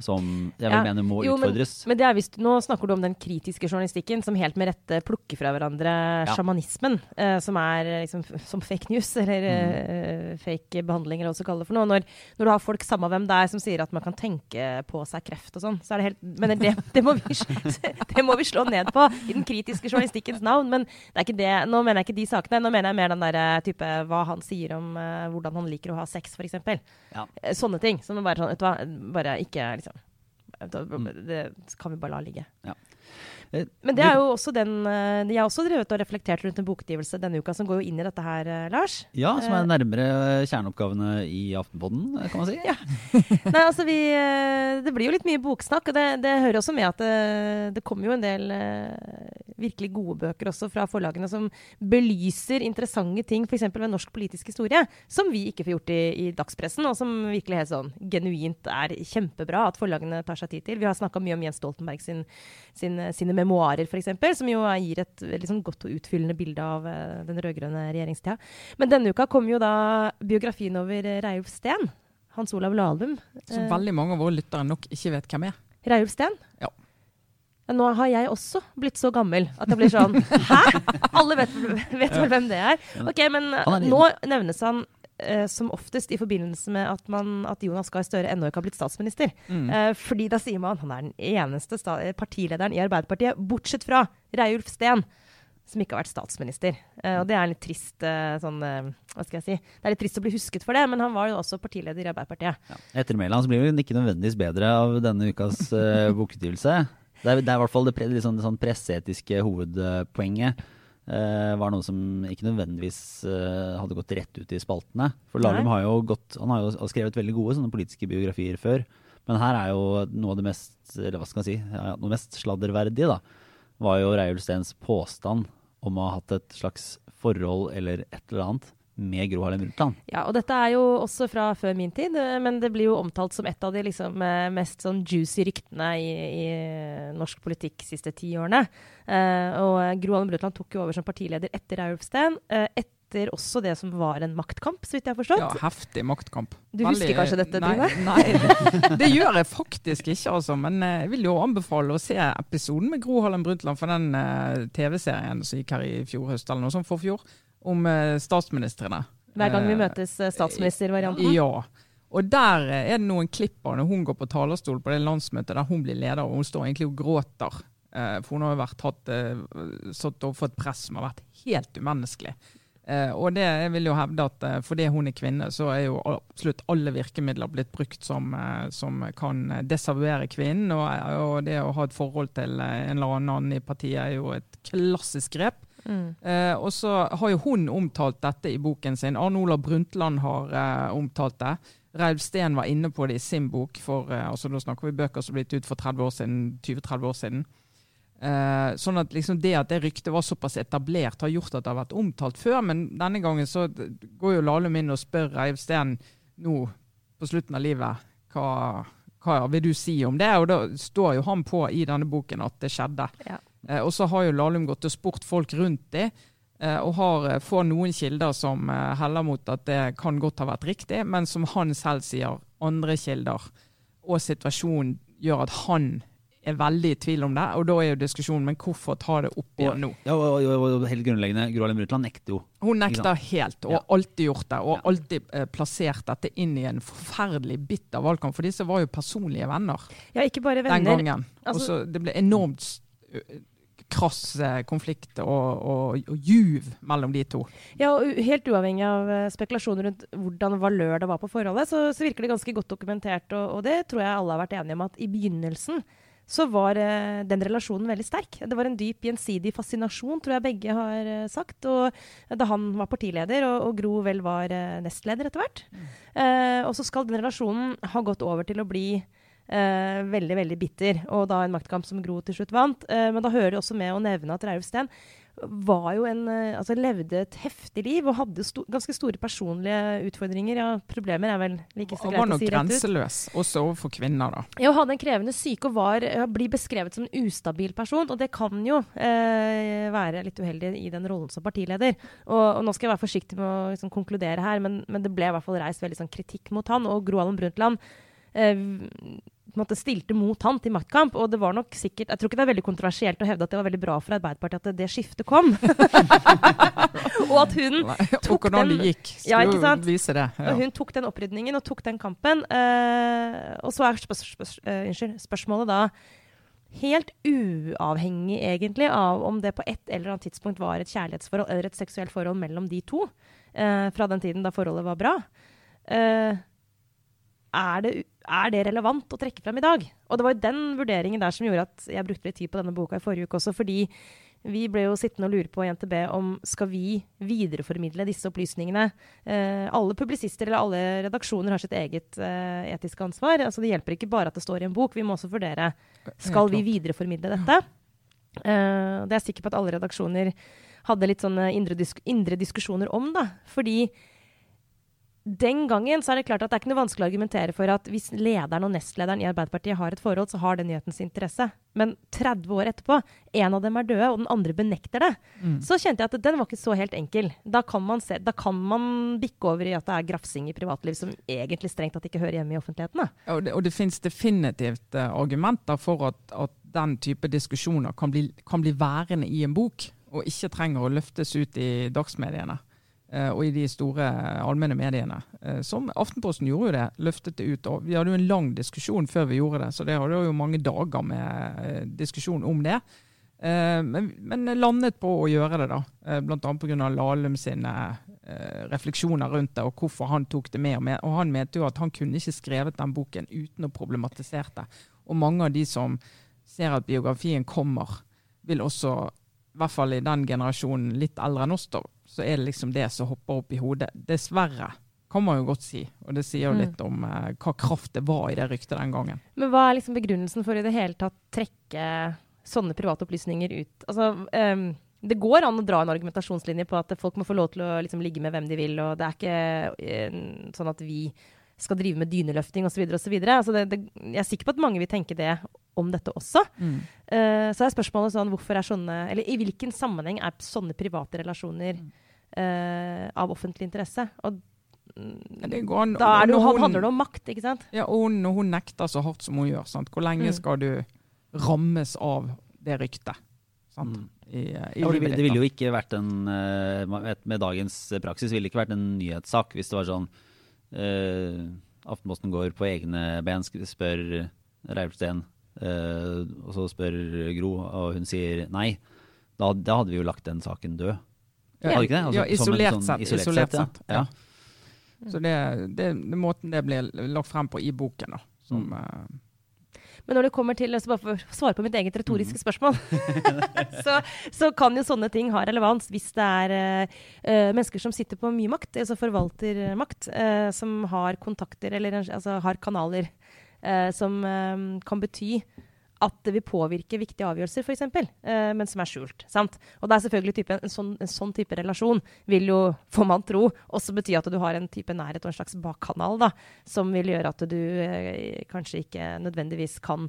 som jeg vil
Ja,
mene må
jo,
utfordres.
Men det er visst, nå snakker du om den kritiske journalistikken som helt med rette plukker fra hverandre
Ja.
sjamanismen, eh, som er liksom, som fake news, *laughs* eller eh, fake behandling, eller hva du skal kalle det for noe. Når, når du har folk, samme hvem det er, som sier at man kan tenke på seg kreft og sånn, så er det helt Men det, det, må vi, *laughs* det må vi slå ned på i den kritiske journalistikkens navn. Men det er ikke det, nå mener jeg ikke de sakene. Nå mener jeg mer den der eh, type hva han sier om eh, hvordan han liker å ha sex, f.eks.
Ja.
Eh, Sånne ting. Som bare sånn, vet du hva, bare ikke
Mm.
Det kan vi bare la ligge.
Ja.
Men det er jo også den eh, Jeg har også drevet og reflektert rundt en bokutgivelse denne uka som går jo inn i dette her, eh, Lars.
Ja, som er
Eh.
nærmere kjerneoppgavene i Aftenpodden, kan man si.
Ja. *laughs* Nei, altså vi eh, Det blir jo litt mye boksnakk, og det, det hører også med at det, det kommer jo en del eh, virkelig gode bøker også fra forlagene som belyser interessante ting, f.eks. ved norsk politisk historie, som vi ikke får gjort i, i dagspressen, og som virkelig helt sånn genuint er kjempebra at forlagene tar seg tid til. Vi har snakka mye om Jens Stoltenberg sin, sin, sine memoarer, f.eks., som jo gir et veldig sånn godt og utfyllende bilde av uh, den rød-grønne regjeringstida. Men denne uka kom jo da biografien over Reiulf Steen. Hans Olav Lahlum.
Som
Eh,
veldig mange av våre lyttere nok ikke vet hvem er.
Reiulf Steen?
Ja.
Nå har jeg også blitt så gammel at jeg blir sånn Hæ?! Alle vet, vet vel hvem det er? Ok, men nå nevnes han eh, som oftest i forbindelse med at, man, at Jonas Gahr Støre ennå ikke har blitt statsminister.
Mm.
Eh, fordi da sier man han er den eneste partilederen i Arbeiderpartiet, bortsett fra Reiulf Steen, som ikke har vært statsminister. Uh, og det er litt trist uh, sånn uh, Hva skal jeg si? Det er litt trist å bli husket for det, men han var jo også partileder i Arbeiderpartiet.
Ja. Etter Mæland blir jo ikke nødvendigvis bedre av denne ukas uh, bokutgivelse. Det er, det er i hvert fall det, pre, sånn, det sånn presseetiske hovedpoenget. Uh, var noe som ikke nødvendigvis uh, hadde gått rett ut i spaltene. For Lahlum har jo gått, han har jo skrevet veldig gode sånne politiske biografier før. Men her er jo noe av det mest eller hva skal man si, ja, noe mest sladderverdige, da, var jo Reiulf Steens påstand om å ha hatt et slags forhold eller et eller annet med Gro Harlem Brundtland.
Ja, og dette er jo også fra før min tid, eh, men det blir jo omtalt som et av de liksom, eh, mest sånn juicy ryktene i, i norsk politikk de siste ti årene. Eh, og Gro Harlem Brundtland tok jo over som partileder etter Reiulf Steen. Eh, etter også det som var en maktkamp, så vidt jeg har forstått.
Ja, heftig maktkamp.
Du husker kanskje dette,
nei,
Trine?
Nei, det, *laughs* det gjør jeg faktisk ikke, altså. Men eh, jeg vil jo anbefale å se episoden med Gro Harlem Brundtland for den eh, TV-serien som gikk her i fjor høst, eller noe sånt forfjor, om uh, statsministrene.
Hver gang vi
Eh,
møtes, eh, statsministervarianten.
Ja. Og der eh, er det noen klipp av når hun går på talerstol på det landsmøtet der hun blir leder, og hun står egentlig og gråter. Eh, for hun har jo vært hatt, satt overfor et press som har vært helt umenneskelig. Eh, og det jeg vil jo hevde at eh, fordi hun er kvinne, så er jo absolutt alle virkemidler blitt brukt som, eh, som kan desavouere kvinnen. Og, og det å ha et forhold til eh, en eller annen i partiet er jo et klassisk grep.
Mm.
Eh, og så har jo hun omtalt dette i boken sin. Arne Olav Brundtland har eh, omtalt det. Reiv Steen var inne på det i sin bok. for, eh, altså Nå snakker vi bøker som ble gitt ut for 30 år siden, 20-30 år siden. Eh, sånn at liksom det at det ryktet var såpass etablert, har gjort at det har vært omtalt før. Men denne gangen så går jo Lahlum inn og spør Reiv Steen nå på slutten av livet hva, hva vil du si om det? Og da står jo han på i denne boken at det skjedde.
Ja.
Eh, og så har jo Lahlum gått og spurt folk rundt det, eh, og har, eh, får noen kilder som eh, heller mot at det kan godt ha vært riktig, men som han selv sier, andre kilder og situasjonen gjør at han er veldig i tvil om det. Og da er jo diskusjonen men hvorfor ta det opp igjen nå?
Ja, og, og, og helt grunnleggende, Gro Harlem Brundtland nekter jo.
Hun nekter helt, og
Ja.
har alltid gjort det. Og
Ja.
alltid eh, plassert dette inn i en forferdelig bitter valgkamp. For disse var jo personlige venner
Ja, ikke bare
den gangen.
Altså-
og så Det ble enormt krass konflikt og, og, og juv mellom de to.
Ja, og Helt uavhengig av eh, spekulasjoner rundt hvordan valør det var på forholdet, så, så virker det ganske godt dokumentert. Og, og det tror jeg alle har vært enige om at i begynnelsen så var eh, den relasjonen veldig sterk. Det var en dyp gjensidig fascinasjon, tror jeg begge har eh, sagt. Og da han var partileder, og, og Gro vel var eh, nestleder etter hvert. Eh, og så skal den relasjonen ha gått over til å bli eh, veldig veldig bitter, og da en maktkamp som Gro til slutt vant. Eh, men da hører det også med å nevne at Reiulf Steen var jo en, eh, altså levde et heftig liv og hadde sto ganske store personlige utfordringer. Ja, problemer er vel like så greit å si rett ut.
Han var nok grenseløs, også overfor kvinner. da.
Ja, hadde en krevende syke og var, ja, blir beskrevet som en ustabil person. Og det kan jo eh, være litt uheldig i den rollen som partileder. Og, og nå skal jeg være forsiktig med å liksom, konkludere her, men, men det ble i hvert fall reist veldig sånn, kritikk mot han. Og Gro Allen Brundtland eh, måte stilte mot han til maktkamp. Og det var nok sikkert Jeg tror ikke det er veldig kontroversielt å hevde at det var veldig bra for Arbeiderpartiet at det, det skiftet kom. *laughs* og at hun tok
og
den-
gikk,
Ja,
vise det. Ja.
og hun tok den opprydningen og tok den kampen. Uh, og så er spørs spørs uh, unnskyld, spørsmålet da helt uavhengig egentlig av om det på et eller annet tidspunkt var et kjærlighetsforhold eller et seksuelt forhold mellom de to, Uh, fra den tiden da forholdet var bra. Eh, er det, er det relevant å trekke frem i dag? Og det var jo den vurderingen der som gjorde at jeg brukte litt tid på denne boka i forrige uke også, fordi vi ble jo sittende og lure på i NTB om skal vi videreformidle disse opplysningene. Eh, alle publisister eller alle redaksjoner har sitt eget eh, etiske ansvar. Altså, det hjelper ikke bare at det står i en bok, vi må også vurdere skal vi videreformidle dette. Eh, det er jeg sikker på at alle redaksjoner hadde litt sånne indre, disk indre diskusjoner om. da, fordi den gangen så er det klart at det er ikke noe vanskelig å argumentere for at hvis lederen og nestlederen i Arbeiderpartiet har et forhold, så har det nyhetens interesse. Men 30 år etterpå, en av dem er døde, og den andre benekter det, mm. så kjente jeg at den var ikke så helt enkel. Da kan, man se, da kan man bikke over i at det er grafsing i privatliv som egentlig strengt tatt ikke hører hjemme i offentligheten.
Ja, og det, og det finnes definitivt uh, argumenter for at, at, den type diskusjoner kan bli, kan bli værende i en bok, og ikke trenger å løftes ut i dagsmediene. Eh, og i de store allmenne mediene. Eh, som Aftenposten gjorde jo det, løftet det ut. og Vi hadde jo en lang diskusjon før vi gjorde det, så det hadde jo mange dager med eh, diskusjon om det. Men, men landet på å gjøre det, da. Bl.a. pga. Lahlum sine refleksjoner rundt det, og hvorfor han tok det med. Og han mente jo at han kunne ikke skrevet den boken uten å problematisere det. Og mange av de som ser at biografien kommer, vil også, i hvert fall i den generasjonen litt eldre enn oss, da, så er det liksom det som hopper opp i hodet. Dessverre, kan man jo godt si. Og det sier jo mm. litt om eh, hva kraft det var i det ryktet den gangen.
Men hva er liksom begrunnelsen for i det hele tatt trekke sånne private opplysninger ut? Altså, um, det går an å dra en argumentasjonslinje på at folk må få lov til å liksom, ligge med hvem de vil, og det er ikke uh, sånn at vi skal drive med dyneløfting osv. osv. Altså det, det, jeg er sikker på at mange vil tenke det om dette også. Mm. Uh, så er spørsmålet sånn, hvorfor er sånne, eller i hvilken sammenheng er sånne private relasjoner uh, av offentlig interesse? Og
an,
da det, hun, handler det om makt, ikke sant?
Ja, og når hun nekter så hardt som hun gjør, sant? hvor lenge mm. skal du rammes av det ryktet? Sant? Mm. I,
eh, i ja, det, det ville jo ikke vært en Med dagens praksis ville det ikke vært en nyhetssak hvis det var sånn uh, Aftenposten går på egne ben, spør Reiulf Steen Uh, og så spør Gro, og hun sier nei. Da, da hadde vi jo lagt den saken død.
Ja, altså, ja isolert, sånn, sett, isolert, isolert sett. Ja. ja. Så det, det, det, måten det ble lagt frem på i boken, da, som mm. uh,
men når det kommer til altså bare for å svare på mitt eget retoriske mm. spørsmål, *laughs* så, så, kan jo sånne ting ha relevans hvis det er uh, mennesker som sitter på mye makt, altså forvalter makt, uh, som har kontakter eller altså har kanaler eh, som eh, kan bety at det vil påvirke viktige avgjørelser, f.eks., eh, men som er skjult. Sant? Og det er selvfølgelig type, en, sånn, en, sånn, type relasjon vil jo, får man tro, også bety at du har en type nærhet og en slags bakkanal da, som vil gjøre at du eh, kanskje ikke nødvendigvis kan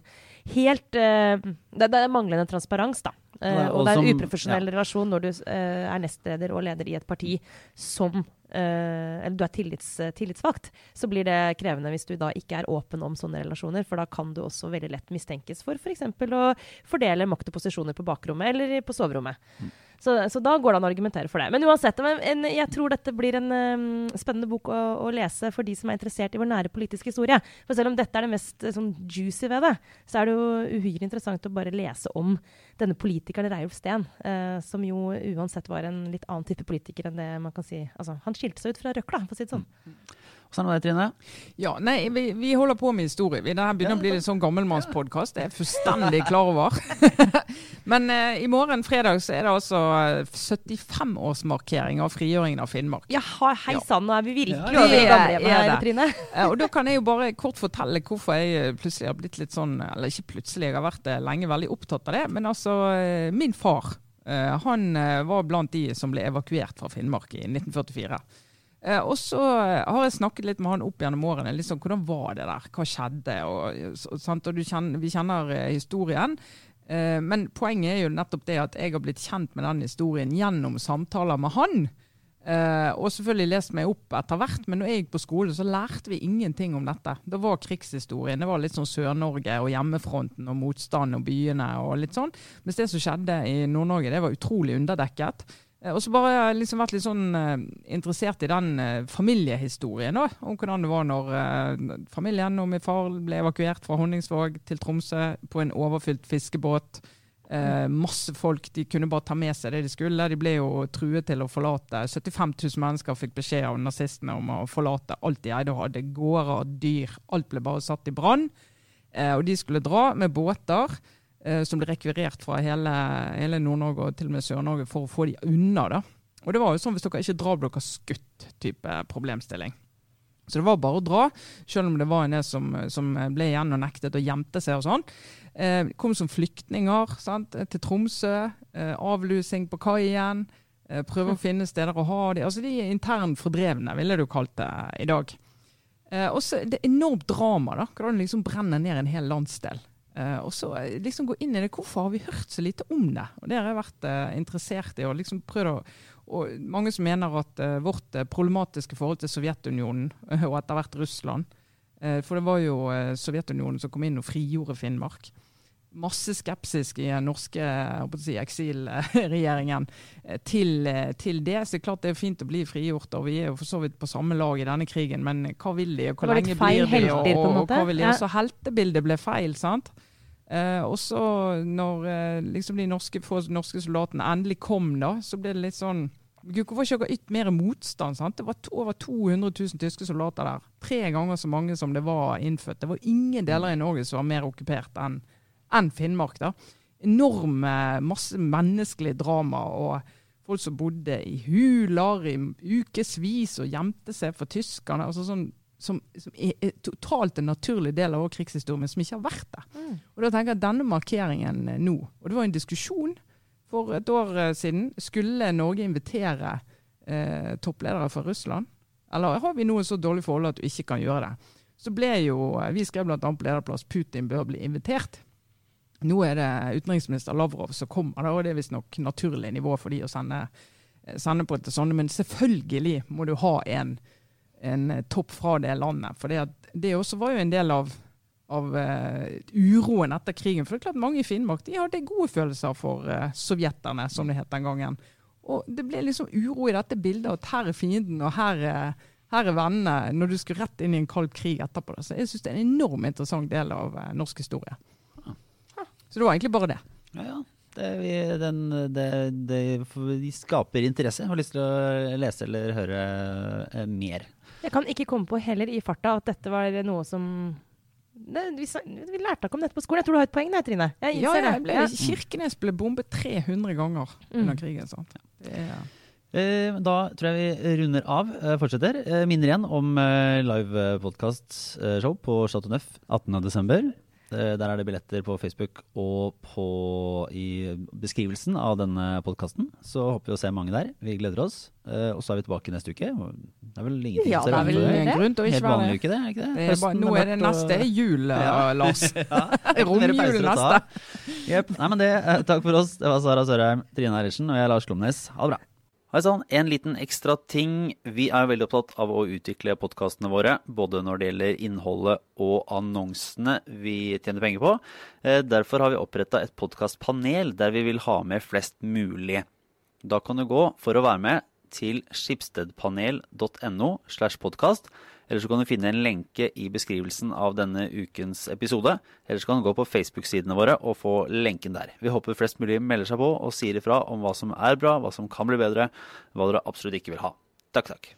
helt eh, det, det, er manglende transparens, da. Eh, og det er en uprofesjonell ja. relasjon når du eh, er nestleder og leder i et parti som eller du er tillits, tillitsvakt, så blir det krevende hvis du da ikke er åpen om sånne relasjoner. For da kan du også veldig lett mistenkes for f.eks. For å fordele makt og posisjoner på bakrommet eller på soverommet. Mm. Så, så, da går det an å argumentere for det. Men uansett, en, jeg tror dette blir en um, spennende bok å, å, lese for de som er interessert i vår nære politiske historie. For selv om dette er det mest sånn, juicy ved det, så er det jo uhyre interessant å bare lese om denne politikeren Reiulf Steen, uh, som jo uansett var en litt annen type politiker enn det man kan si. Altså, han skilte seg ut fra røkla, for å si det sånn. Mm.
Åssen var det, Trine?
Ja, nei, vi, vi, holder på med historie. Det her begynner å bli litt sånn gammelmannspodkast. Det er jeg fullstendig *laughs* klar over. *laughs* Men eh, i morgen, fredag, så er det altså 75-årsmarkering av frigjøringen av Finnmark.
Jaha, hei sann, nå er vi virkelig ja, over gamlehjemmet, Trine. *laughs*
og da kan jeg jo bare kort fortelle hvorfor jeg plutselig har blitt litt sånn Eller ikke plutselig, jeg har vært eh, lenge veldig opptatt av det. Men altså, eh, min far han var blant de som ble evakuert fra Finnmark i 1944. Eh, og så har jeg snakket litt med han opp gjennom årene. Liksom, hvordan var det der? Hva skjedde? Og, og kjenner, vi kjenner eh, historien. Eh, men poenget er jo nettopp det at jeg har blitt kjent med den historien gjennom samtaler med han. Og selvfølgelig lest meg opp etter hvert, men når jeg gikk på skole, så lærte vi ingenting om dette. Det var krigshistorien. Det var litt sånn Sør-Norge og hjemmefronten og motstand og byene og litt sånn. Mens det som skjedde i Nord-Norge, det var utrolig underdekket. Eh, og så bare har jeg liksom vært litt sånn uh, interessert i den uh, familiehistorien. Da, om hvordan det var når familien og min far ble evakuert fra Honningsvåg til Tromsø på en overfylt fiskebåt. Eh, masse folk de kunne bare ta med seg det de skulle. De ble jo truet til å forlate. 75 000 mennesker fikk beskjed av nazistene om å forlate alt de eide og hadde. Gårder, dyr. Alt ble bare satt i brann. Eh, og de skulle dra med båter eh, som ble rekvirert fra hele, hele Nord-Norge og til og med Sør-Norge for å få de unna. da. Og det var jo sånn hvis dere ikke drar, blir dere skutt, type problemstilling. Så det var bare å dra, selv om det var en del som, som ble igjen og nektet og gjemte seg og sånn. Eh, kom som flyktninger sant? til Tromsø. Eh, avlusing på kaien. Eh, prøve å *laughs* finne steder å ha de. Altså de er internt fordrevne, ville du kalt det i dag. Eh, og så det er enormt drama, da. Hvordan liksom brenner ned en hel landsdel. Eh, og så eh, liksom gå inn i det. Hvorfor har vi hørt så lite om det? Og Det har jeg vært uh, interessert i. og liksom prøvd å og mange som mener at uh, vårt uh, problematiske forhold til Sovjetunionen, uh, og etter hvert Russland For det var jo Sovjetunionen som kom inn og frigjorde Finnmark. Masse skepsis i den norske si, eksilregjeringen til, til, det. Så det er klart det er fint å bli frigjort, og vi er jo for så vidt på samme lag i denne krigen, men hva vil de, og hvor lenge blir de, og, og, og, hva vil de? Ja. Også heltebildet ble feil, sant? Eh, og så når eh, liksom de norske, få norske soldatene endelig kom, da, så ble det litt sånn Gud, hvorfor ikke dere ytt mer motstand? sant? Det var to, over 200 000 tyske soldater der. Tre ganger så mange som det var innfødt. Det var ingen deler i Norge som var mer okkupert enn en Finnmark. da. Enorme, masse menneskelig drama. og Folk som bodde i huler i ukevis og gjemte seg for tyskerne. altså sånn som, som er, er, totalt en naturlig del av vår krigshistorie, men som ikke har vært det. Mm. Og da tenker jeg at Denne markeringen eh, nå Og det var en diskusjon for et år eh, siden. Skulle Norge invitere eh, toppledere fra Russland? Eller har vi noe så dårlig forhold at du ikke kan gjøre det? Så ble jo, eh, Vi skrev bl.a. på lederplass Putin bør bli invitert. Nå er det utenriksminister Lavrov som kommer, og det er visstnok naturlig nivå for de å sende, sende på til sånne. Men selvfølgelig må du ha en en eh, topp fra det landet. For det, det også var jo en del av, av uh, uroen etter krigen. For det er klart mange i Finnmark de hadde gode følelser for uh, sovjeterne, som det het den gangen. Og det ble liksom uro i dette bildet at her er fienden, og her er, her er vennene, når du skulle rett inn i en kald krig etterpå. Så jeg syns det er en enormt interessant del av norsk historie. Så det var egentlig bare det.
Ja, ja. Det, vi, den, det, det, de skaper interesse. Jeg har lyst til å lese eller høre eh, mer.
Jeg kan ikke komme på heller i farta at dette var noe som det, vi, vi, lærte ikke om dette på skolen. Jeg tror du har et poeng der, Trine.
Jeg ja, jeg ble, ja. Kirkenes ble bombet 300 ganger mm. under krigen. Sant?
Ja. Eh, da tror jeg vi runder av. Eh, fortsetter. Eh, minner igjen om live podkast-show på Chateau Neuf 18.12. Eh, der er det billetter på Facebook og på, i beskrivelsen av denne podkasten. Så håper vi å se mange der. Vi gleder oss. Eh, og så er vi tilbake neste uke. Det er vel ingenting
ja, det er vel en grunn til å ikke
være det, er ikke det?
er bare, nå er det neste og... jul, ja. Lars. *laughs* ja, Romjul neste.
Yep. Nei, men det, eh, takk for oss. Det var Sara Sørheim, Trine Eilertsen og jeg, Lars Klomnes. Ha det bra. Hei sann, en liten ekstra ting. Vi er veldig opptatt av å utvikle podkastene våre, både når det gjelder innholdet og annonsene vi tjener penger på. Eh, derfor har vi oppretta et podkastpanel der vi vil ha med flest mulig. Da kan du gå for å være med til skipstedpanel.no slash podkast eller så kan du finne en lenke i beskrivelsen av denne ukens episode. Eller så kan du gå på Facebook-sidene våre og få lenken der. Vi håper flest mulig melder seg på og sier ifra om hva som er bra, hva som kan bli bedre, hva dere absolutt ikke vil ha. Takk, takk.